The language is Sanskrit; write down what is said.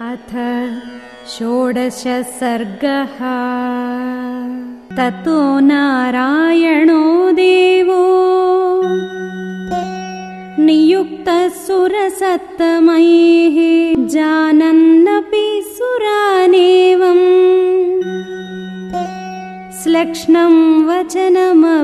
अथ षोडश सर्गः ततो नारायणो देवो। नियुक्तसुरसत्तमयेः जानन्नपि सुरानेवम्। श्लक्ष्णम् वचनमब्रवीत्।